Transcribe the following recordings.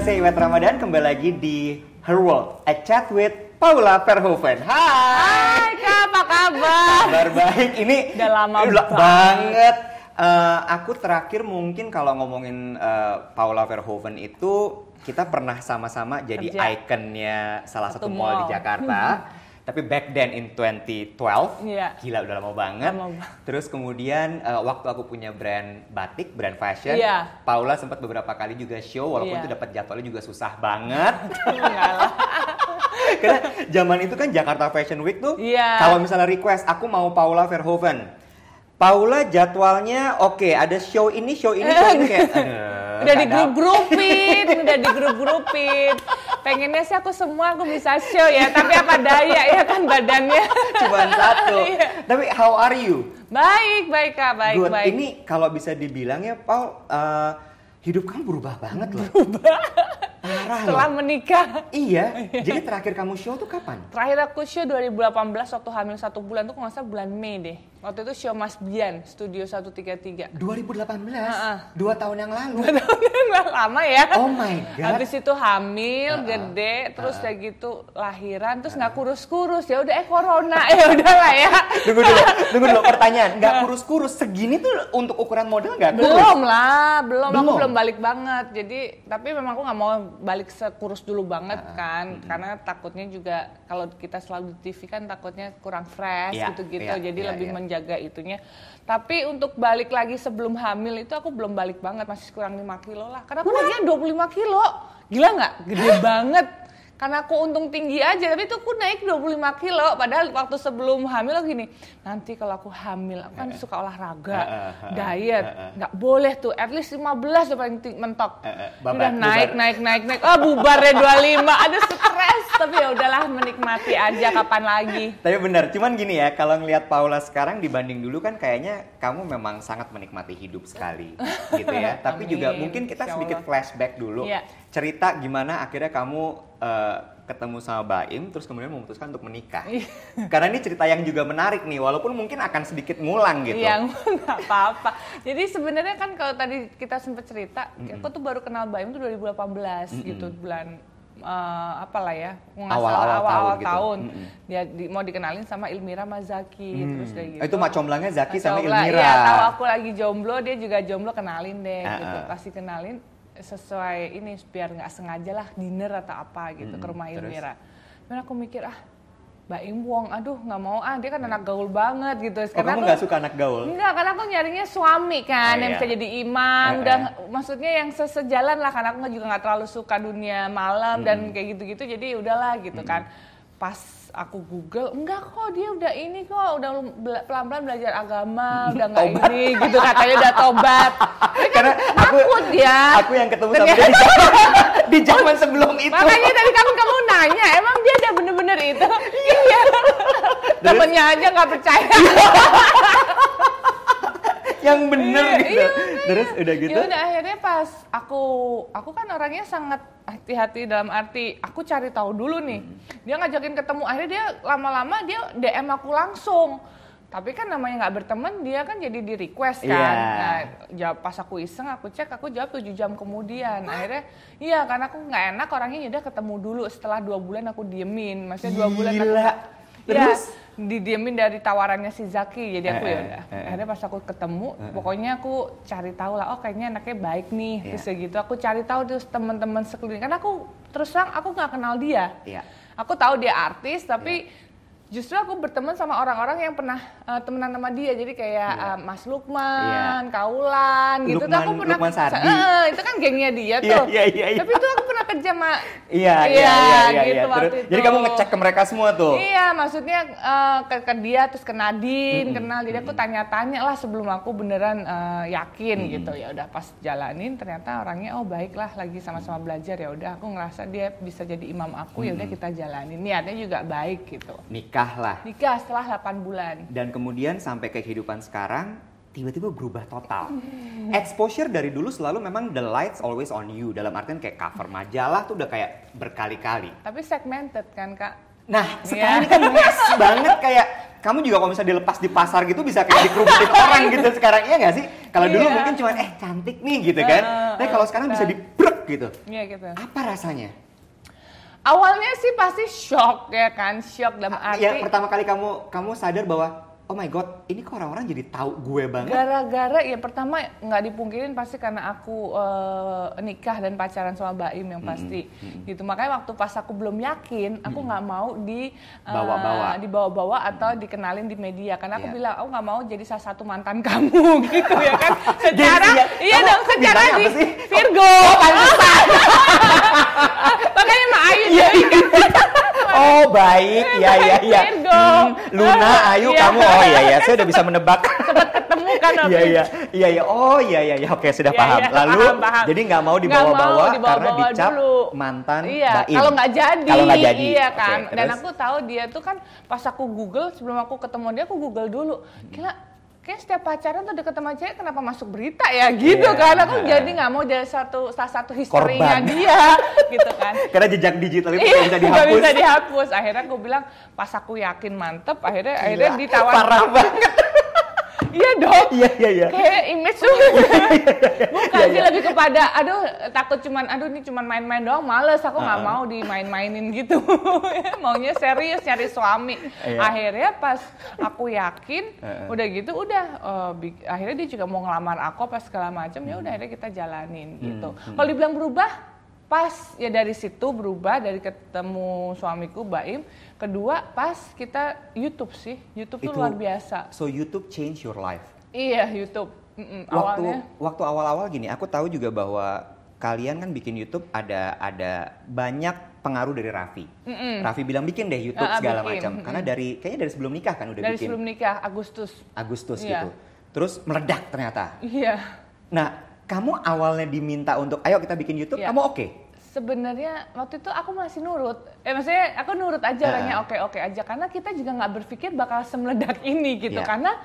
saya Iwet Ramadan kembali lagi di Her World, a chat with Paula Verhoeven. Hai. Hai Kak, apa kabar? Kabar baik. Ini Udah lama udah banget. banget. Eh, aku terakhir mungkin kalau ngomongin eh, Paula Verhoeven itu kita pernah sama-sama jadi Kerja. ikonnya salah satu, Satu mall di. Jakarta. Tapi back then in 2012, Iya. gila udah lama banget. Lama banget. Terus kemudian eh, waktu aku punya brand batik, brand fashion, Iya. Paula sempat beberapa kali juga show, walaupun Iya. itu dapat jadwalnya juga susah banget. Enggak lah. Karena zaman itu kan Jakarta Fashion Week tuh, Iya. kalau misalnya request, aku mau Paula Verhoeven. Paula jadwalnya oke, ada show ini, show ini, show ini kayak Udah di grup grupin, udah di grup grupin. Pengennya sih aku semua aku bisa show ya, tapi apa daya ya kan badannya. Cuman satu. Iya. Tapi how are you? Baik, baik Kak, baik, Good. baik. Ini kalau bisa dibilang ya, Paul, eh, hidup kamu berubah banget loh. Berubah. Parah Setelah loh. menikah. Iya. Jadi terakhir kamu show tuh kapan? Terakhir aku show 2018 waktu hamil satu bulan tuh kalau nggak salah bulan Mei deh. Waktu itu show Mas Bian, Studio 133. 2018. Heeh. Dua tahun yang lalu. Nggak lama ya. Oh my god. Habis itu hamil, Uh-uh. gede, terus kayak gitu lahiran, terus nggak kurus-kurus ya udah eh corona ya udahlah ya. Tunggu dulu, tunggu dulu pertanyaan. Nggak kurus-kurus segini tuh untuk ukuran model nggak kurus? Belum lah, belum, aku Belum? belum balik banget. Jadi tapi memang aku nggak mau balik sekurus dulu banget Uh-uh. kan, karena takutnya juga kalau kita selalu di TV kan takutnya kurang fresh Iya, gitu-gitu. iya, Jadi iya, lebih iya. Menjaga itunya. Tapi untuk balik lagi sebelum hamil itu aku belum balik banget, masih kurang 5 kilo lah. Karena aku naiknya 25 kilo. Gila nggak? Gede banget. Karena aku untung tinggi aja, tapi itu aku naik 25 kilo. Padahal waktu sebelum hamil aku gini, nanti kalau aku hamil, aku kan suka olahraga, diet, nggak boleh tuh, at least 15 udah paling mentok. Babat, udah naik, bubar. naik, naik, naik. Ah bubar deh 25, aduh stres. tapi ya udahlah menikmati aja kapan lagi. Tapi benar, cuman gini ya, kalau ngelihat Paula sekarang dibanding dulu kan kayaknya kamu memang sangat menikmati hidup sekali, gitu ya. Tapi juga Amin, mungkin kita sedikit flashback dulu, Iya. Cerita gimana akhirnya kamu eh, ketemu sama Baim, terus kemudian memutuskan untuk menikah. Iya. Karena ini cerita yang juga menarik nih, walaupun mungkin akan sedikit ngulang gitu. Yang nggak apa-apa. Jadi sebenarnya kan kalau tadi kita sempat cerita, aku tuh baru kenal Baim tuh 2018 gitu bulan eh, apalah ya, Awal-awal salah, awal-awal tahun gitu. tahun. Mm-mm. Dia di- mau dikenalin sama Ilmira Mazaki terus kayak gitu. Itu mak comblangnya Zaki Mas sama Ilmira. Iya, tahu aku lagi jomblo, dia juga jomblo kenalin deh Ah, gitu. ah. Pasti kenalin sesuai ini biar nggak sengaja lah dinner atau apa gitu ke rumah terus? Ilmira. Dan aku mikir ah Mbak Im Wong, aduh nggak mau ah dia kan anak gaul banget gitu. Oh, kamu nggak suka anak gaul? Enggak, karena aku nyarinya suami kan Oh, yang iya. bisa jadi imam Eh, dan eh. maksudnya yang sesejalan lah karena aku juga nggak terlalu suka dunia malam dan kayak gitu-gitu jadi udahlah gitu kan. Pas aku Google, enggak kok dia udah ini kok udah pelan-pelan belajar agama, udah nggak ini gitu katanya udah tobat. Kan Karena aku takut dia. aku yang ketemu sama dia di zaman, di zaman sebelum itu. Makanya tadi kamu kamu nanya, emang dia udah bener-bener itu? iya. Temennya aja nggak percaya. yang bener Iya, gitu. iya, Terus udah gitu. Ya udah akhirnya pas aku aku kan orangnya sangat hati-hati dalam arti aku cari tahu dulu nih. Hmm. Dia ngajakin ketemu akhirnya dia lama-lama dia DM aku langsung. Tapi kan namanya nggak berteman dia kan jadi di request kan. Iya. Nah, jawab pas aku iseng aku cek aku jawab 7 jam kemudian. Akhirnya iya karena aku nggak enak orangnya ya udah ketemu dulu setelah dua bulan aku diemin. Maksudnya dua bulan aku. Iya, Terus? Didiemin dari tawarannya si Zaki. Jadi aku Eh, ya eh, udah. eh, eh. Akhirnya pas aku ketemu, pokoknya aku cari tahu lah. Oh kayaknya anaknya baik nih. Iya. Terus gitu. Aku cari tahu terus teman-teman sekeliling. Karena aku terus terang aku nggak kenal dia. Iya. Aku tahu dia artis, tapi justru aku berteman sama orang-orang yang pernah eh, temenan sama dia. Jadi kayak Iya. eh, Mas Lukman, Kaulan, gitu. tuh Lukman- aku pernah. Lukman Sardi. Eh, itu kan gengnya dia Iya, tuh. iya, iya, iya. Tapi itu aku pernah kerja sama. Iya, iya, iya, iya, gitu waktu Terus- itu. Jadi kamu ngecek ke mereka semua tuh. Iya, maksudnya eh, ke, ke dia terus ke Nadine kenal. Jadi aku tanya-tanya lah sebelum aku beneran eh, yakin gitu. Ya udah pas jalanin ternyata orangnya oh baiklah lagi sama-sama belajar ya udah aku ngerasa dia bisa jadi imam aku ya udah kita jalanin. Niatnya juga baik gitu. Nikah lah. Nikah setelah 8 bulan. Dan kemudian sampai ke kehidupan sekarang tiba-tiba berubah total. Exposure dari dulu selalu memang the lights always on you. Dalam artian kayak cover majalah tuh udah kayak berkali-kali. Tapi segmented kan kak? Nah, sekarang Iya. ini kan mes banget kayak kamu juga kalau misalnya dilepas di pasar gitu bisa kayak dikerubutin orang gitu sekarang iya nggak sih? Kalau dulu Iya. mungkin cuma eh cantik nih gitu kan. Heeh, Tapi kalau sekarang bisa betul. dibrek gitu. Iya gitu. Apa rasanya? Awalnya sih pasti shock ya kan, shock dalam arti Ya pertama kali kamu kamu sadar bahwa oh my god, ini kok orang-orang jadi tahu gue banget. gara-gara ya pertama nggak dipungkirin pasti karena aku eh, nikah dan pacaran sama Baim yang pasti gitu. Makanya waktu pas aku belum yakin, aku nggak mau di eh, Bawa-bawa. dibawa-bawa atau dikenalin di media karena aku Iya. bilang aku nggak mau jadi salah satu mantan kamu gitu ya kan. Secara iya. iya dong secara di? Virgo. Makanya Jadi kan Oh baik, ya ya ya. Luna, Ayu, Iya. kamu, oh iya ya, saya udah bisa menebak. ketemu kan Iya iya iya iya oh iya iya iya oke sudah Iya, paham. iya, Lalu paham, paham. jadi nggak mau dibawa-bawa mau karena dibawa-bawa dicap dulu. mantan Iya, Baim. kalau nggak jadi, Kalau nggak jadi. iya kan. Dan terus? aku tahu dia tuh kan pas aku Google sebelum aku ketemu dia aku Google dulu. Gila, kayak setiap pacaran tuh deket sama cewek kenapa masuk berita ya gitu Iya. kan. Aku jadi nggak mau jadi satu salah satu historinya Korban. dia gitu kan. Karena jejak digital itu Iya, nggak bisa nggak dihapus. bisa dihapus. Akhirnya aku bilang pas aku yakin mantep, akhirnya akhirnya Gila, ditawar. Parah banget. Iya dong. Iya iya iya. kayak image tuh bukan Iya, sih iya. lebih kepada aduh takut cuman aduh ini cuman main-main doang males aku nggak Uh-uh. mau dimain-mainin gitu maunya serius nyari suami Iya. akhirnya pas aku yakin Uh-uh. udah gitu udah bi- akhirnya dia juga mau ngelamar aku apa segala macam ya Hmm. udah akhirnya kita jalanin gitu kalau dibilang berubah pas ya dari situ berubah dari ketemu suamiku Baim kedua pas kita YouTube sih YouTube tuh Itu- luar biasa So YouTube change your life. iya YouTube Mm-mm, Waktu awalnya waktu awal-awal gini, aku tahu juga bahwa kalian kan bikin YouTube ada ada banyak pengaruh dari Raffi. Raffi bilang bikin deh YouTube Ah, ah, segala macam. Karena dari kayaknya dari sebelum nikah kan udah dari bikin sebelum nikah Agustus Agustus Iya. gitu. Terus meledak ternyata. iya Nah, kamu awalnya diminta untuk ayo kita bikin YouTube, Iya. kamu oke? sebenarnya waktu itu aku masih nurut eh maksudnya aku nurut aja Ah. orangnya oke oke aja karena kita juga nggak berpikir bakal semeledak ini gitu Iya. karena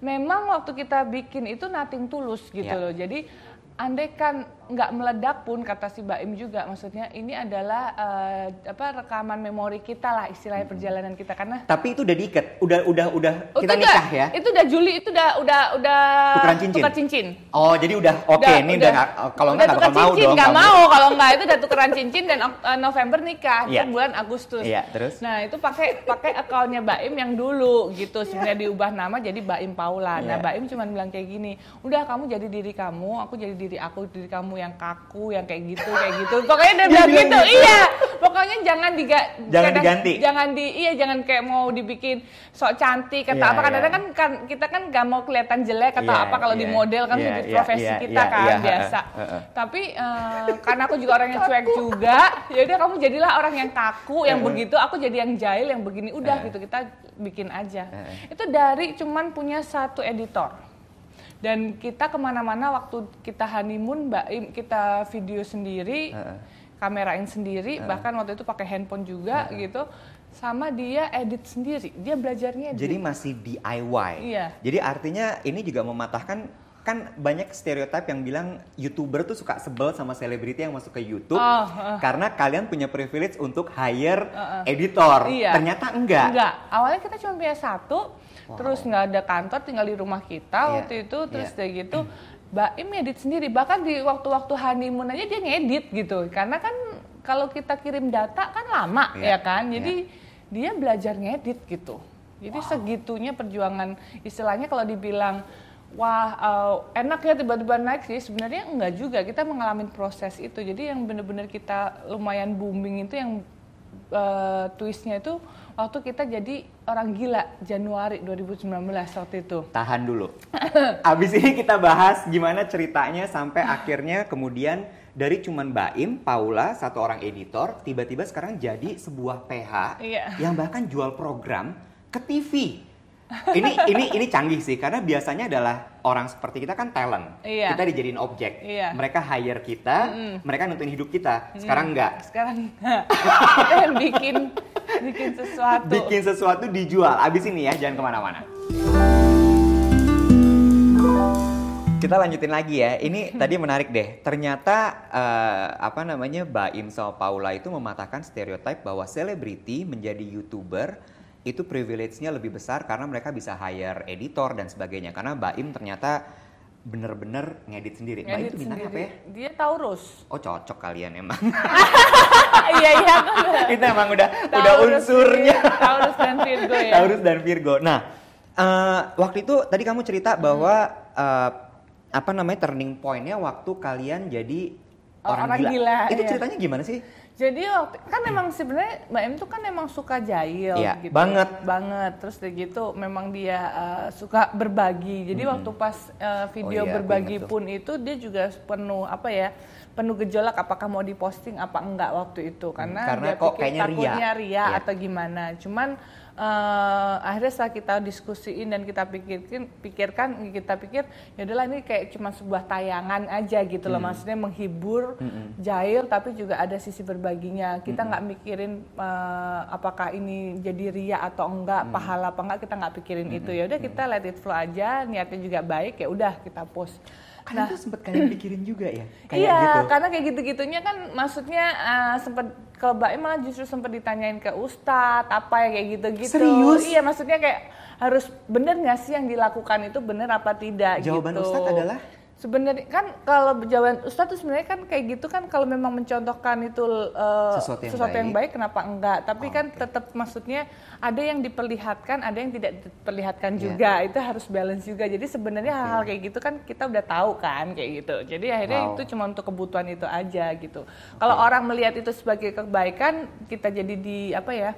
memang waktu kita bikin itu nothing tulus gitu Iya. loh jadi andai kan nggak meledak pun kata si Baim juga maksudnya ini adalah eh, apa rekaman memori kita lah istilahnya perjalanan kita karena Tapi itu udah diikat, udah udah udah Oh, kita itu nikah udah, ya. Itu udah Juli, itu udah udah udah Tukeran cincin? tukar cincin. Oh, jadi udah oke Udah- ini udah- udah kalau nggak tukar bakal mau cincin, dong nggak mau kalau nggak itu udah tukeran cincin dan eh, November nikah Iya. itu bulan Agustus. Iya, terus? Nah itu pakai pakai akunnya Baim yang dulu gitu sebenarnya diubah nama jadi Baim Paula. Nah Iya. Baim cuma bilang kayak gini, udah kamu jadi diri kamu, aku jadi diri aku, diri kamu yang kaku, yang kayak gitu, kayak gitu. Pokoknya dia bilang gitu, gitu. iya. Pokoknya jangan diga, Jangan kadang- diganti. Jangan di, iya jangan kayak mau dibikin sok cantik atau Iya, apa. Kadang-kadang iya. kan, kan kita kan nggak mau kelihatan jelek atau Iya, apa kalau di iya, model kan iya, itu iya, profesi iya, kita iya, kan iya, biasa. heeh, heeh. Tapi eh, karena aku juga orang yang cuek juga, ya udah kamu jadilah orang yang kaku, yang Heeh. begitu. Aku jadi yang jahil, yang begini. Udah Heeh. gitu kita bikin aja. Heeh. Itu dari cuman punya satu editor. Dan kita ke mana-mana waktu kita honeymoon, Mbak Im, kita video sendiri, Heeh. kamerain sendiri, bahkan waktu itu pakai handphone juga gitu. Sama dia edit sendiri, dia belajarnya edit. Jadi masih DIY. Iya. Jadi artinya ini juga mematahkan kan banyak stereotip yang bilang youtuber tuh suka sebel sama selebriti yang masuk ke YouTube Oh, uh. karena kalian punya privilege untuk hire editor. Iya. Ternyata enggak. Enggak. Awalnya kita cuma punya satu, Wow. terus nggak ada kantor, tinggal di rumah kita Iya. waktu itu, terus Iya. kayak gitu. Mbak Im edit sendiri, bahkan di waktu-waktu honeymoon aja dia ngedit gitu. Karena kan kalau kita kirim data kan lama Iya, ya kan, jadi dia belajar ngedit gitu. Jadi segitunya perjuangan istilahnya kalau dibilang wah eh, enak ya tiba-tiba naik sih sebenarnya enggak juga kita mengalami proses itu jadi yang benar-benar kita lumayan booming itu yang eh, twistnya itu waktu kita jadi orang gila Januari 2019 waktu itu Tahan dulu. Abis ini kita bahas gimana ceritanya sampai akhirnya kemudian dari cuman Baim, Paula, satu orang editor, tiba-tiba sekarang jadi sebuah PH Iya. yang bahkan jual program ke TV. Ini ini ini canggih sih karena biasanya adalah orang seperti kita kan talent. Iya. Kita dijadiin objek. Iya. Mereka hire kita, mereka nutupin hidup kita. Sekarang enggak. sekarang kita yang bikin bikin sesuatu Bikin sesuatu dijual. Abis ini ya, jangan ke mana-mana. Kita lanjutin lagi ya. Ini tadi menarik deh. Ternyata eh, apa namanya Baim sama Paula itu mematahkan stereotip bahwa selebriti menjadi youtuber itu privilege-nya lebih besar karena mereka bisa hire editor dan sebagainya. Karena Baim ternyata bener-bener ngedit sendiri. Ngedit itu bintangnya apa ya? Dia Taurus. Oh cocok kalian emang. Iya iya. itu emang udah udah Taurus, unsurnya. iya. Taurus dan Virgo ya. Taurus dan Virgo. Nah, eh, waktu itu tadi kamu cerita bahwa eh, apa namanya turning point-nya waktu kalian jadi orang, orang gila. gila, Itu iya. ceritanya gimana sih? Jadi waktu kan memang sebenarnya Mbak M tuh kan memang suka jahil Iya, gitu. banget. Banget. Terus kayak gitu memang dia uh, suka berbagi. Jadi waktu pas uh, Oh video iya, aku berbagi pun itu dia juga penuh apa ya? penuh gejolak apakah mau diposting apa enggak waktu itu karena, Hmm, karena dia kok pikir kayaknya ria. takutnya ria Iya. atau gimana. Cuman eh, akhirnya setelah kita diskusiin dan kita pikirkan pikirkan kita pikir ya udahlah ini kayak cuma sebuah tayangan aja gitu loh. Maksudnya menghibur jahil tapi juga ada sisi berbaginya. Kita nggak mikirin eh, apakah ini jadi ria atau enggak pahala apa enggak kita nggak pikirin itu. Ya udah kita let it flow aja niatnya juga baik ya udah kita post Kalian tuh sempet kalian pikirin juga ya? Kayak iya, gitu. karena kayak gitu-gitunya kan maksudnya uh, sempat ke Mbak malah justru sempat ditanyain ke Ustadz apa ya kayak gitu-gitu. Serius? Iya, maksudnya kayak harus bener nggak sih yang dilakukan itu bener apa tidak Jawaban gitu. Ustadz adalah? Sebenarnya kan kalau jawaban Ustadz tuh sebenarnya kan kayak gitu kan kalau memang mencontohkan itu uh, Sesuatu yang baik. kenapa enggak? Tapi kan tetap maksudnya ada yang diperlihatkan, ada yang tidak diperlihatkan Iya. juga. Itu harus balance juga. Jadi sebenarnya hal-hal kayak gitu kan kita udah tahu kan kayak gitu. Jadi akhirnya Wow. itu cuma untuk kebutuhan itu aja gitu. Kalau orang melihat itu sebagai kebaikan, kita jadi di apa ya?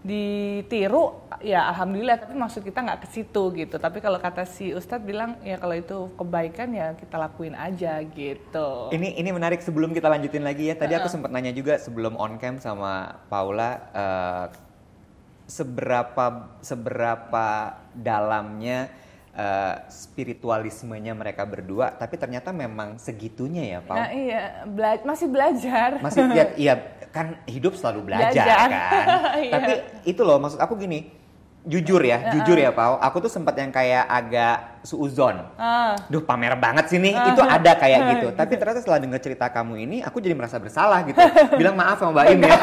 Ditiru ya alhamdulillah tapi maksud kita nggak ke situ gitu tapi kalau kata si Ustadz bilang ya kalau itu kebaikan ya kita lakuin aja gitu Ini ini menarik sebelum kita lanjutin lagi ya. Tadi aku sempat nanya juga sebelum on cam sama Paula eh, seberapa seberapa dalamnya eh, spiritualismenya mereka berdua, tapi ternyata memang segitunya ya, Paul. nah iya bela- masih belajar Masih ya, iya kan hidup selalu belajar, Belajar. kan. Iya. Tapi itu loh maksud aku gini, jujur ya, jujur ya, Pau. Aku tuh sempat yang kayak agak suuzon. Ah. Duh pamer banget sih nih, itu ada kayak gitu. Tapi ternyata setelah denger cerita kamu ini, aku jadi merasa bersalah gitu. Bilang maaf sama Mbak Im ya.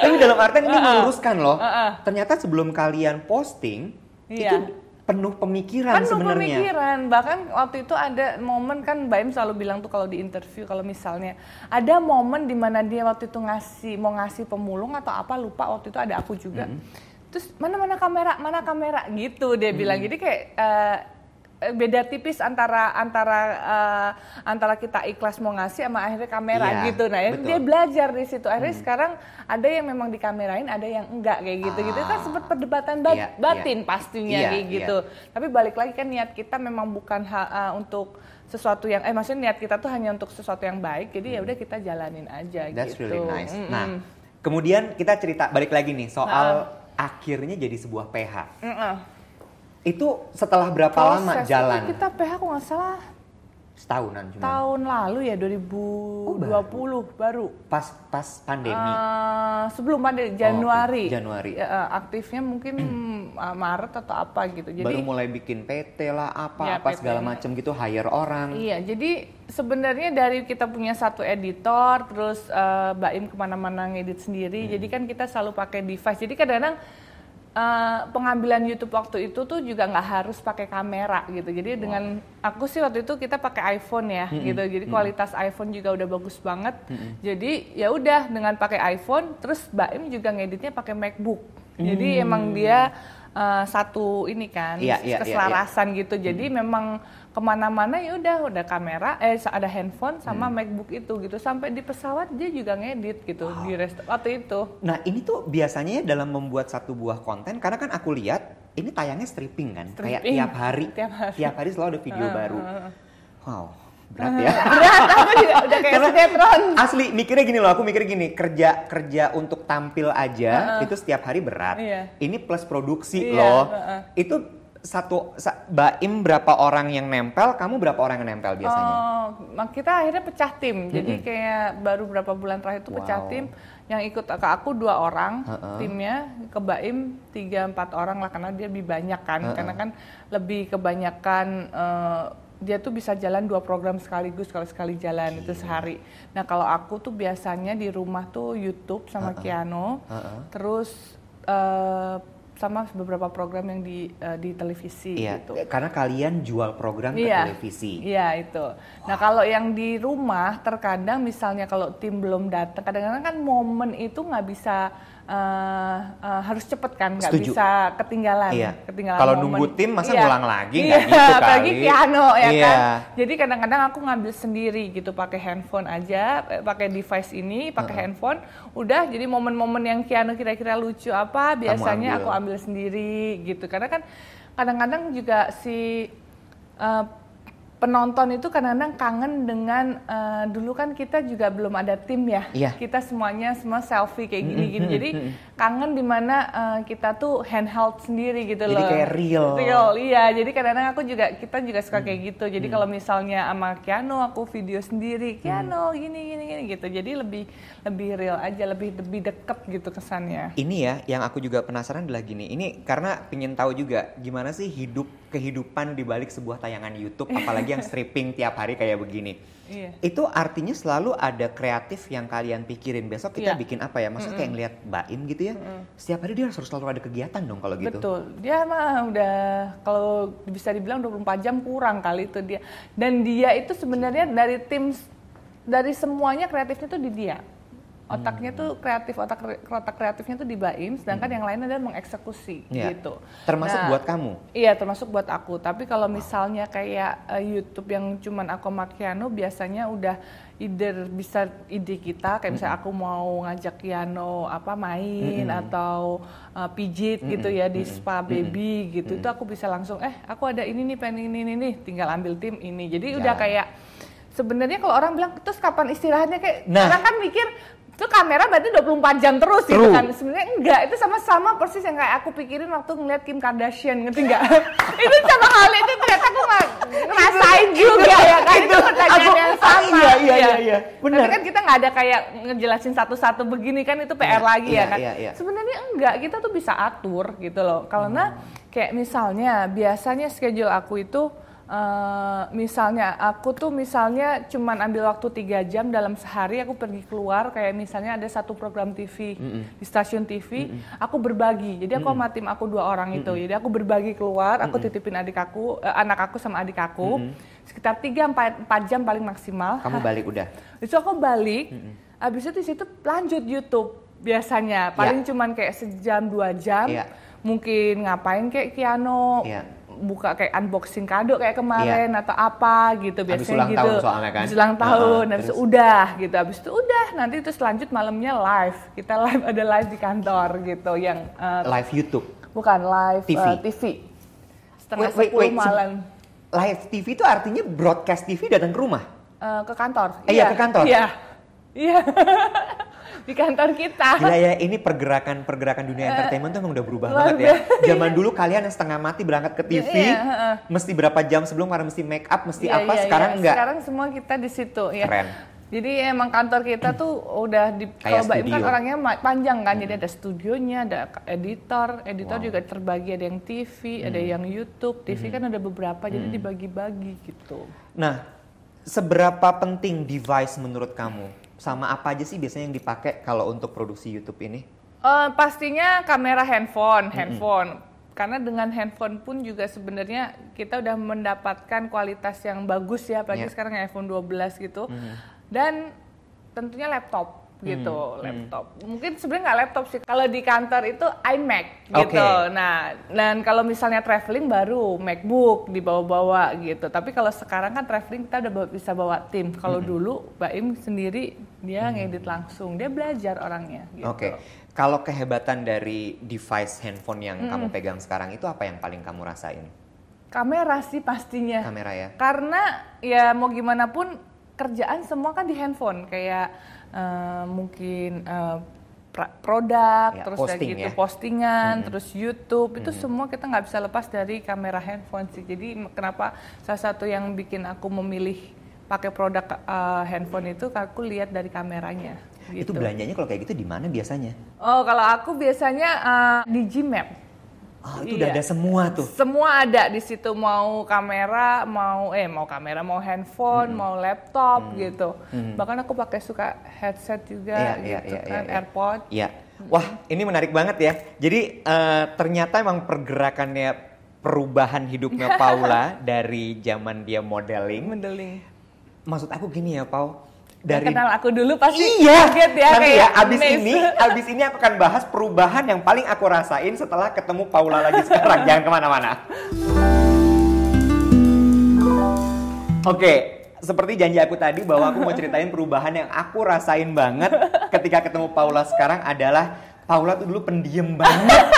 Tapi dalam artian ini meluruskan loh. Ternyata sebelum kalian posting, Iya. itu penuh pemikiran kan sebenarnya. pemikiran. Bahkan waktu itu ada momen kan Mbak Im selalu bilang tuh kalau di interview kalau misalnya ada momen di mana dia waktu itu ngasih mau ngasih pemulung atau apa lupa waktu itu ada aku juga. Terus mana mana kamera mana kamera? Gitu dia bilang. Jadi kayak eh, beda tipis antara antara eh, antara kita ikhlas mau ngasih sama akhirnya kamera Iya, gitu nah betul. dia belajar di situ akhirnya sekarang ada yang memang dikamerain ada yang enggak kayak gitu gitu kan Ah. sempat perdebatan bat- Iya, batin iya. pastinya Iya, kayak iya. gitu tapi balik lagi kan niat kita memang bukan uh, untuk sesuatu yang eh maksudnya niat kita tuh hanya untuk sesuatu yang baik jadi ya udah kita jalanin aja Hmm. That's gitu really nice. Mm-mm. Nah, kemudian kita cerita balik lagi nih soal akhirnya jadi sebuah PH. Mm-mm. Itu setelah berapa lama Proses jalan? itu kita PH kok nggak salah Setahunan cuma. tahun lalu ya 2020 baru, Pas pas pandemi. Eh, sebelum pandemi Januari oke. Januari. Ya, eh, aktifnya mungkin uh, Maret atau apa gitu jadi Baru mulai bikin PT lah apa Ya, apa PT. segala macam gitu hire orang. Iya, jadi sebenarnya dari kita punya satu editor, terus eh, Mbak Im ke mana-mana ngedit sendiri, Hmm. jadi kan kita selalu pakai device. Jadi kadang-kadang eh, pengambilan YouTube waktu itu tuh juga nggak harus pakai kamera gitu. Jadi dengan aku sih waktu itu kita pakai iPhone ya, Hmm, gitu. Jadi kualitas iPhone juga udah bagus banget. Jadi ya udah dengan pakai iPhone, terus Mbak Im juga ngeditnya pakai MacBook. Jadi emang dia eh, satu ini kan Hmm. Iya, iya, iya, keselarasan gitu. Jadi memang ke mana-mana ya udah udah kamera, eh ada handphone sama Hmm. MacBook itu gitu. Sampai di pesawat dia juga ngedit gitu di rest waktu itu. Nah ini tuh biasanya ya dalam membuat satu buah konten karena kan aku lihat ini tayangnya stripping kan, kayak Stripping. tiap hari, Tiap hari. selalu ada video baru. Wow, berat ya. Berat, aku juga udah kayak Karena sinetron. Asli mikirnya gini loh, aku mikirnya gini, kerja kerja untuk tampil aja itu setiap hari berat. Iya. Ini plus produksi Iya, loh. heeh. Itu satu sa, Baim berapa orang yang nempel, kamu berapa orang yang nempel biasanya? Oh, kita akhirnya pecah tim. Jadi kayak baru berapa bulan terakhir itu pecah Wow. tim. Yang ikut ke aku dua orang Heeh. timnya, ke Baim tiga empat orang lah karena dia lebih banyak kan. Karena kan lebih kebanyakan eh, dia tuh bisa jalan dua program sekaligus kalau sekali jalan itu sehari. Nah kalau aku tuh biasanya di rumah tuh YouTube sama Kiano, terus eh, sama beberapa program yang di uh, di televisi iya, gitu. Karena kalian jual program ke iya, televisi. Iya itu. Nah kalau yang di rumah terkadang misalnya kalau tim belum datang, kadang-kadang kan momen itu nggak bisa uh, uh, harus cepet kan, nggak bisa ketinggalan. Iya. Ketinggalan Kalau nunggu tim masa iya. ngulang lagi iya, gitu kali. Apalagi piano ya iya. kan. Jadi kadang-kadang aku ngambil sendiri gitu pakai handphone aja, eh, pakai device ini, pakai uh -huh. handphone. Udah jadi momen-momen yang piano kira-kira lucu apa biasanya ambil. aku ambil sendiri gitu. Karena kan kadang-kadang juga si uh, penonton itu kadang-kadang kangen dengan uh, dulu kan kita juga belum ada tim ya. Yeah. Kita semuanya semua selfie kayak gini-gini. Jadi kangen di mana uh, kita tuh handheld sendiri gitu jadi loh. Jadi kayak real. Real, iya. Jadi kadang-kadang aku juga kita juga suka kayak gitu. Jadi kalau misalnya sama Kiano aku video sendiri, Kiano gini gini gini gitu. Jadi lebih lebih real aja, lebih lebih deket gitu kesannya. Ini ya yang aku juga penasaran adalah gini. Ini karena pengen tahu juga gimana sih hidup kehidupan di balik sebuah tayangan YouTube apalagi yang stripping tiap hari kayak begini. Iya. Itu artinya selalu ada kreatif yang kalian pikirin besok kita Iya. bikin apa ya? Maksudnya kayak ngeliat Mbak Im gitu ya. Setiap hari dia harus selalu ada kegiatan dong kalau gitu. Betul. Dia mah udah kalau bisa dibilang 24 jam kurang kali itu dia. Dan dia itu sebenarnya dari tim dari semuanya kreatifnya tuh di dia. Otaknya tuh kreatif, otak otak kreatifnya tuh di Baim, sedangkan yang lain adalah mengeksekusi Iya. gitu. Termasuk Nah, buat kamu. Iya, termasuk buat aku. Tapi kalau misalnya kayak eh, YouTube yang cuman aku sama Kiano biasanya udah either bisa ide kita kayak misalnya aku mau ngajak Kiano apa main atau uh, pijit gitu ya di spa baby gitu. Itu aku bisa langsung eh aku ada ini nih pengen ini ini nih tinggal ambil tim ini. Jadi udah Jalan. kayak sebenarnya kalau orang bilang terus kapan istirahatnya kayak Nah. orang kan mikir itu kamera berarti 24 jam terus gitu True. kan? Sebenarnya enggak. Itu sama-sama persis yang kayak aku pikirin waktu ngeliat Kim Kardashian ngerti nggak? Itu sama hal itu ternyata aku ngerasain juga ya kan? Itu pertanyaan aku- yang sama. iya, iya, iya, iya. Benar. tapi kan kita nggak ada kayak ngejelasin satu-satu begini kan? Itu PR Iya, lagi iya, ya kan? iya, iya. sebenarnya enggak. Kita tuh bisa atur gitu loh. Karena kayak misalnya biasanya schedule aku itu eh, misalnya aku tuh misalnya cuman ambil waktu tiga jam dalam sehari aku pergi keluar kayak misalnya ada satu program TV di stasiun TV aku berbagi. Jadi aku sama tim aku dua orang itu. Jadi aku berbagi keluar aku titipin adik aku eh, anak aku sama adik aku. Sekitar 3 4, 4 jam paling maksimal. Kamu balik udah. itu aku balik, habis itu di situ lanjut YouTube biasanya. Paling cuman kayak sejam dua jam. Iya. Mungkin ngapain kayak Kiano, Iya. Buka kayak unboxing kado kayak kemarin atau apa gitu Habis biasanya ulang gitu. tahun soalnya kan? Habis ulang tahun, habis terus? udah gitu. Habis itu udah, nanti terus lanjut malamnya live. Kita live ada live di kantor gitu yang eh, Live YouTube. bukan live TV. eh, TV. Setengah Wait, wait, malam. Live TV itu artinya broadcast TV datang ke rumah. Eh, ke kantor. Eh, iya, ke kantor. Iya. Iya. di kantor kita. Gila ya, ini pergerakan-pergerakan dunia entertainment tuh emang udah berubah banget ya. Zaman dulu kalian yang setengah mati berangkat ke TV, Iya, heeh. mesti berapa jam sebelum karena mesti make up, mesti Iya, apa, iya, sekarang iya. enggak. Sekarang semua kita di situ ya. Keren. Jadi emang kantor kita tuh udah di kalau Mbak Im kan. Hmm. orangnya panjang kan, jadi ada studionya, ada editor, editor Wow. Hmm. juga terbagi ada yang TV, ada yang YouTube, TV kan ada beberapa, jadi dibagi-bagi gitu. Nah, seberapa penting device menurut kamu? Sama apa aja sih biasanya yang dipakai kalau untuk produksi YouTube ini? Eh, pastinya kamera handphone, handphone. Karena dengan handphone pun juga sebenarnya kita udah mendapatkan kualitas yang bagus ya, apalagi Iya. sekarang iPhone 12 gitu. Dan tentunya laptop gitu, laptop. Mungkin sebenarnya nggak laptop sih. Kalau di kantor itu iMac gitu. Oke. Nah, dan kalau misalnya traveling baru MacBook dibawa-bawa gitu. Tapi kalau sekarang kan traveling kita udah bisa bawa tim. Kalau dulu Mbak Im sendiri dia ngedit langsung, dia belajar orangnya. Gitu. Oke. Kalau kehebatan dari device handphone yang kamu pegang sekarang itu apa yang paling kamu rasain? Kamera sih pastinya. Kamera ya. Karena ya mau gimana pun kerjaan semua kan di handphone kayak eh, mungkin pra- produk, Ya, terus posting kayak gitu ya. postingan, terus YouTube itu semua kita nggak bisa lepas dari kamera handphone sih. Jadi kenapa salah satu yang bikin aku memilih pakai produk eh, handphone itu aku lihat dari kameranya. Itu Gitu. belanjanya kalau kayak gitu di mana biasanya? Oh kalau aku biasanya eh, di Gmap. Oh, itu udah Iya. ada semua tuh. Semua ada di situ mau kamera, mau eh mau kamera, mau handphone, mau laptop gitu. Bahkan aku pakai suka headset juga Iya, iya, gitu iya, kan, iya, iya. AirPod. Iya. Wah, ini menarik banget ya. Jadi eh, ternyata emang pergerakannya perubahan hidupnya Paula dari zaman dia modeling. Modeling. Maksud aku gini ya, Pau. Dari kenal aku dulu pasti iya, kaget ya nanti kayak ya abis ini abis ini aku akan bahas perubahan yang paling aku rasain setelah ketemu Paula lagi sekarang. Jangan ke mana-mana. Oke seperti janji aku tadi bahwa aku mau ceritain perubahan yang aku rasain banget ketika ketemu Paula sekarang adalah Paula tuh dulu pendiam banget.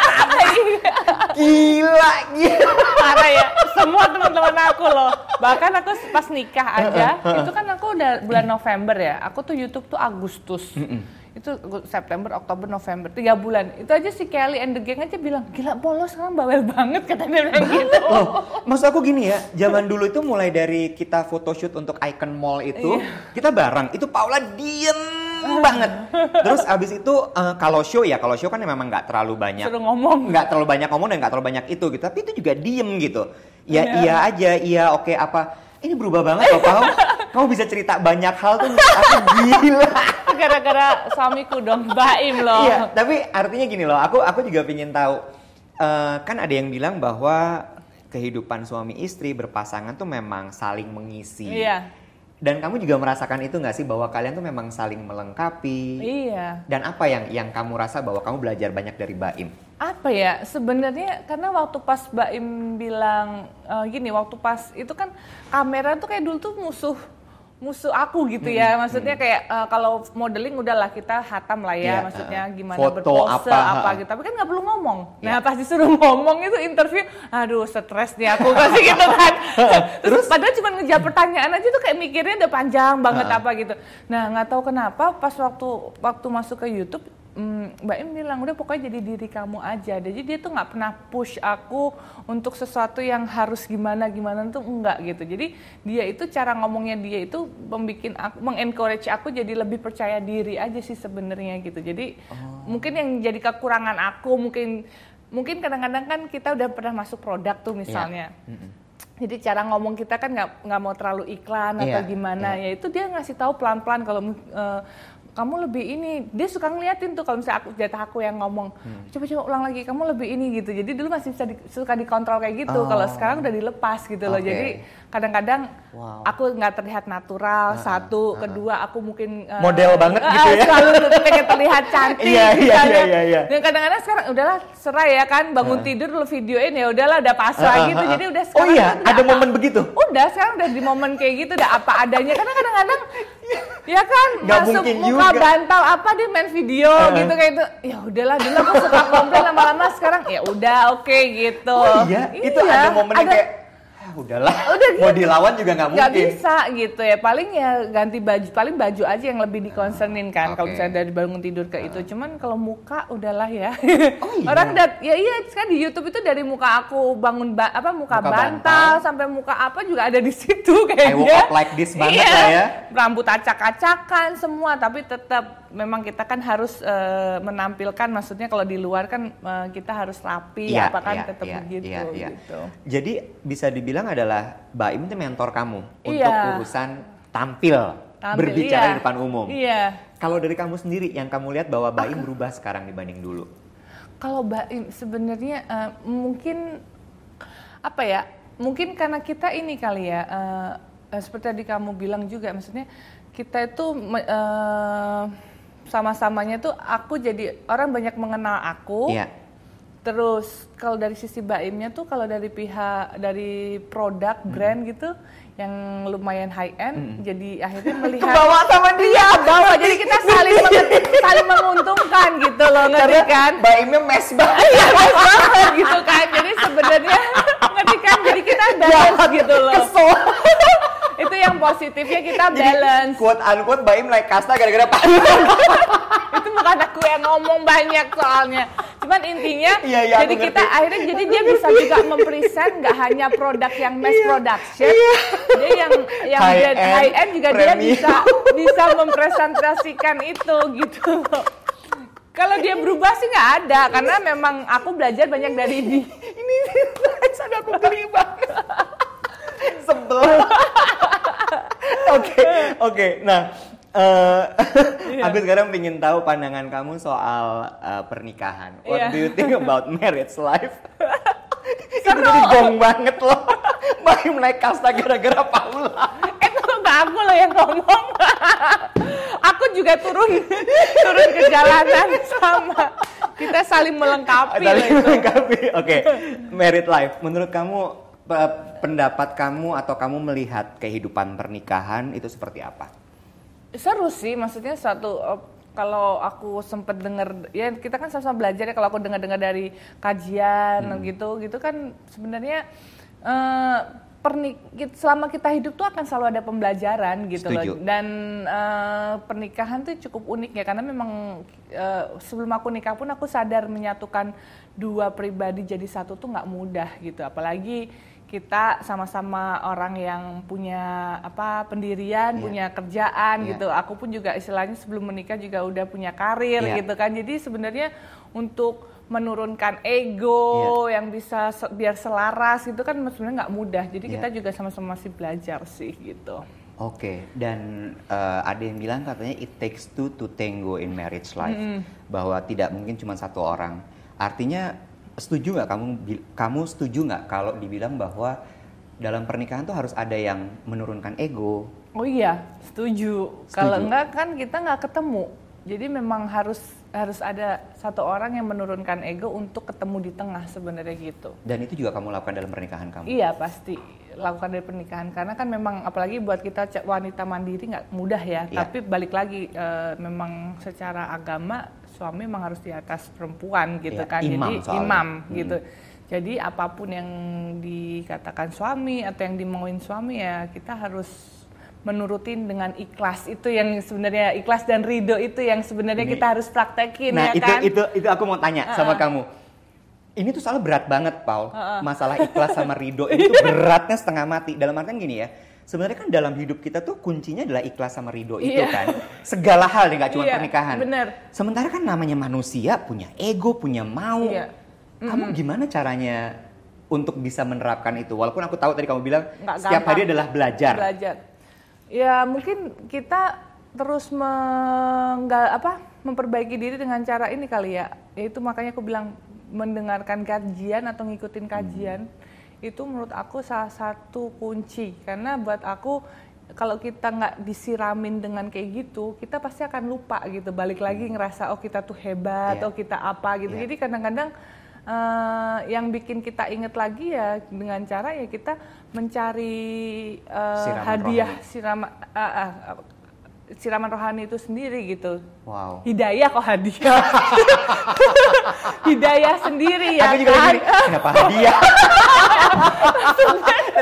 Gila gila. Parah ya semua teman-teman aku loh. Bahkan aku pas nikah aja itu kan aku udah bulan November ya. Aku tuh YouTube tuh Agustus. Itu September Oktober November tiga bulan. Itu aja si Kelly and the gang aja bilang gila polos sekarang bawel banget katanya bilang gitu. Loh, maksud aku gini ya, zaman dulu itu mulai dari kita photoshoot untuk Icon Mall itu, Iya. kita bareng. Itu Paula diem banget. Terus abis itu eh, kalau show ya, kalau show kan memang nggak terlalu banyak, suruh ngomong nggak terlalu banyak ngomong dan nggak terlalu banyak itu gitu. Tapi itu juga diem gitu. Ya Iya. iya aja, iya oke apa. Ini berubah banget loh Pau. Kamu bisa cerita banyak hal tuh aku gila. gara-gara suamiku dong Baim loh Iya, tapi artinya gini loh, aku aku juga pengen tahu. eh, kan ada yang bilang bahwa kehidupan suami istri berpasangan tuh memang saling mengisi. Iya. Dan kamu juga merasakan itu nggak sih bahwa kalian tuh memang saling melengkapi? iya Dan apa yang yang kamu rasa bahwa kamu belajar banyak dari Baim? apa ya sebenarnya karena waktu pas Mbak Im bilang eh, gini waktu pas itu kan kamera tuh kayak dulu tuh musuh musuh aku gitu ya. Maksudnya kayak eh, kalau modeling udahlah kita hatam lah ya. Iya, maksudnya uh, gimana foto berpose apa, apa, gitu. Tapi kan nggak perlu ngomong. Nah Iya. pas disuruh ngomong itu interview aduh stres nih aku. Kasih gitu kan. Terus padahal cuma ngejawab pertanyaan aja tuh kayak mikirnya udah panjang banget apa gitu. Nah nggak tahu kenapa pas waktu waktu masuk ke YouTube Hmm, Mbak Im bilang udah pokoknya jadi diri kamu aja. Jadi dia tuh nggak pernah push aku untuk sesuatu yang harus gimana gimana tuh enggak gitu. Jadi dia itu cara ngomongnya dia itu membikin aku mengencourage aku jadi lebih percaya diri aja sih sebenarnya gitu. Jadi mungkin yang jadi kekurangan aku mungkin mungkin kadang-kadang kan kita udah pernah masuk produk tuh misalnya. Jadi cara ngomong kita kan nggak nggak mau terlalu iklan atau Iya, gimana ya itu dia ngasih tahu pelan-pelan kalau eh, kamu lebih ini dia suka ngeliatin tuh kalau misalnya aku jatah aku yang ngomong Hmm. coba-coba ulang lagi kamu lebih ini gitu jadi dulu masih bisa di- suka dikontrol kayak gitu Oh. kalau sekarang udah dilepas gitu loh Oke. jadi kadang-kadang Wow. aku nggak terlihat natural satu kedua aku mungkin eh, Model banget eh, gitu eh, ya. selalu pengen terlihat cantik Iya, iya, iya, iya, iya. dan kadang-kadang sekarang udahlah serai ya kan bangun tidur lu videoin ya udahlah udah pasrah Ah, ah, gitu ah. jadi udah Oh sekarang iya, udah ada apa- momen begitu. udah sekarang udah di momen kayak gitu udah apa adanya karena kadang-kadang ya kan Nggak masuk mungkin muka juga. bantal apa dia main video Uh-uh. gitu kayak itu ya udahlah dulu aku suka komplain lama-lama sekarang ya udah oke gitu Oh iya, itu ada momen ada- kayak "Ah, udahlah. Udah Mau gitu. dilawan juga nggak nggak mungkin. bisa gitu ya paling ya ganti baju paling baju aja yang lebih dikonsernin kan kalau Oke. misalnya dari bangun tidur ke itu cuman kalau muka udahlah ya Oh, iya? orang dat ya iya sekarang di YouTube itu dari muka aku bangun ba- apa muka, Muka bantal, bantal. sampai muka apa juga ada di situ I kayaknya woke up like this banget Iya. lah ya. rambut acak-acakan semua tapi tetap memang kita kan harus eh, menampilkan maksudnya kalau di luar kan eh, kita harus rapi Iya, apa kan iya, tetap iya, begitu iya, iya. gitu Jadi bisa dibilang adalah Mbak Im itu mentor kamu untuk Iya. urusan tampil, Tampil, berbicara iya. di depan umum. iya Kalau dari kamu sendiri yang kamu lihat bahwa Mbak Im berubah sekarang dibanding dulu. Kalau Mbak Im sebenarnya eh, mungkin apa ya? Mungkin karena kita ini kali ya, eh, seperti tadi kamu bilang juga, maksudnya kita itu eh, sama-samanya tuh aku jadi orang banyak mengenal aku. Iya. Terus kalau dari sisi Baimnya tuh kalau dari pihak dari produk brand gitu yang lumayan high end, jadi akhirnya melihat Kebawa sama dia. Iya, bawa. Jadi kita saling saling menguntungkan gitu loh, ngerti kan? Mbak Imnya mes banget. Iya, bagus banget gitu kan. Jadi sebenarnya ngerti kan? Jadi kita balance gitu loh. Itu yang positifnya kita balance. Quote unquote Mbak Im naik kasta gara-gara Pak. itu bukan aku yang ngomong banyak soalnya cuman intinya Iya, iya, jadi kita ngerti. akhirnya jadi dia bisa juga mempresent nggak hanya produk yang mass production dia yang yang High high, end, high end juga dia premium. bisa bisa mempresentasikan itu gitu kalau dia berubah sih nggak ada karena memang aku belajar banyak dari dia Ini sadar aku banget. Sebel. Oke, oke. Nah, Eh, Iya. aku sekarang ingin tahu pandangan kamu soal eh, pernikahan. What Iya. do you think about marriage life? Itu jadi gong banget loh. Baim naik kasta gara-gara Paula. itu nggak aku loh yang ngomong aku juga turun turun ke jalanan sama kita saling melengkapi itu. melengkapi. Oke, married life. Menurut kamu pendapat kamu atau kamu melihat kehidupan pernikahan itu seperti apa? seru sih maksudnya satu eh, kalau aku sempet denger ya kita kan sama-sama belajar ya kalau aku dengar-dengar dari kajian Hmm. gitu gitu kan sebenarnya eh pernik selama kita hidup tuh akan selalu ada pembelajaran gitu Setuju. loh dan eh, pernikahan tuh cukup unik ya karena memang eh, sebelum aku nikah pun aku sadar menyatukan dua pribadi jadi satu tuh nggak mudah gitu apalagi kita sama-sama orang yang punya apa pendirian, Iya. punya kerjaan Iya. gitu. Aku pun juga istilahnya sebelum menikah juga udah punya karir Iya. gitu kan. Jadi sebenarnya untuk menurunkan ego Iya. yang bisa se- biar selaras gitu kan sebenarnya nggak mudah. Jadi Iya. kita juga sama-sama masih belajar sih gitu. Oke, dan eh, ada yang bilang katanya it takes two to tango in marriage life, bahwa tidak mungkin cuma satu orang. Artinya setuju nggak kamu kamu setuju nggak kalau dibilang bahwa dalam pernikahan tuh harus ada yang menurunkan ego? Oh iya, setuju. Setuju. Kalau enggak kan kita nggak ketemu. Jadi memang harus harus ada satu orang yang menurunkan ego untuk ketemu di tengah sebenarnya gitu. Dan itu juga kamu lakukan dalam pernikahan kamu. Iya pasti lakukan dari pernikahan karena kan memang apalagi buat kita wanita mandiri nggak mudah ya. Iya. Tapi balik lagi eh, memang secara agama suami memang harus di atas perempuan gitu Iya, kan. imam Jadi soalnya. imam Hmm. gitu. Jadi apa pun yang dikatakan suami atau yang dimauin suami ya kita harus menurutin dengan ikhlas itu yang sebenarnya ikhlas dan ridho itu yang sebenarnya kita harus praktekin Nah, ya itu kan. itu itu aku mau tanya sama kamu. Ini tuh soalnya berat banget, Paul. Masalah ikhlas sama ridho itu tuh beratnya setengah mati. Dalam artian gini ya, sebenarnya kan dalam hidup kita tuh kuncinya adalah ikhlas sama ridho itu Iya. kan. Segala hal nih, nggak cuma Iya, pernikahan. bener. Sementara kan namanya manusia punya ego, punya mau. Iya. Kamu gimana caranya untuk bisa menerapkan itu? Walaupun aku tahu tadi kamu bilang Nggak setiap hari gampang. adalah belajar. belajar ya mungkin kita terus menggal apa memperbaiki diri dengan cara ini kali ya. Itu makanya aku bilang mendengarkan kajian atau ngikutin kajian itu menurut aku salah satu kunci. Karena buat aku kalau kita nggak disiramin dengan kayak gitu kita pasti akan lupa gitu. Balik lagi ngerasa oh kita tuh hebat Iya. oh kita apa gitu. Iya. jadi kadang-kadang eh, yang bikin kita inget lagi ya dengan cara ya kita mencari eh, Siraman hadiah rohani. siraman ah, ah, ah, siraman rohani itu sendiri gitu. Wow. Hidayah kok hadiah. hidayah sendiri ya aku juga kan. kenapa hadiah?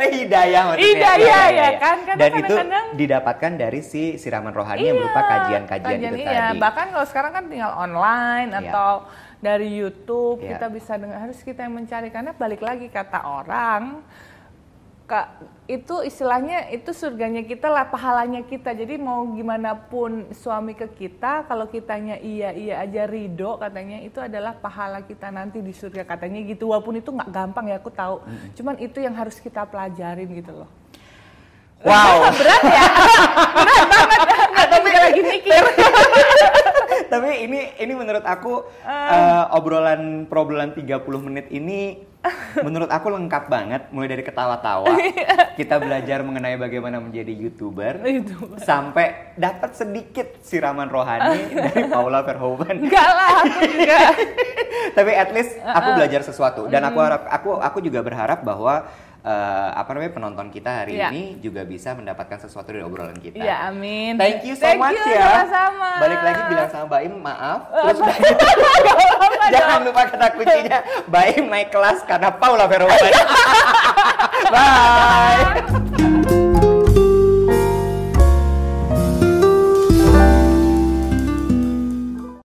Hidayah maksudnya. Hidayah ya kan, karena Dan itu kadang-kadang- didapatkan dari si siraman rohani yang berupa kajian-kajian kajian itu iya. tadi. Bahkan kalau sekarang kan tinggal online Iya. atau dari YouTube Iya. kita bisa dengar harus kita yang mencari. Karena balik lagi kata orang Kak, itu istilahnya itu surganya kita lah pahalanya kita. Jadi mau gimana pun suami ke kita kalau kitanya iya iya aja ridho katanya itu adalah pahala kita nanti di surga. Katanya gitu walaupun itu nggak gampang ya aku tahu. Cuman itu yang harus kita pelajarin gitu loh. Wow. berat ya? Berat banget. Nggak juga lagi mikir Tapi ini ini menurut aku eh, obrolan obrolan 30 menit ini menurut aku lengkap banget mulai dari ketawa-tawa. Iya. kita belajar mengenai bagaimana menjadi YouTuber Itu. sampai dapat sedikit siraman rohani dari Paula Verhoeven. enggak lah aku juga Tapi at least aku belajar sesuatu dan aku harap aku aku juga berharap bahwa eh, apa namanya penonton kita hari Iya. ini juga bisa mendapatkan sesuatu dari obrolan kita. Iya, amin. Thank you so Thank much you, ya. sama-sama. Balik lagi bilang sama Baim maaf. Terus udah gitu, jangan lupa kata kuncinya Baim naik kelas karena Paula Verhoeven. Bye.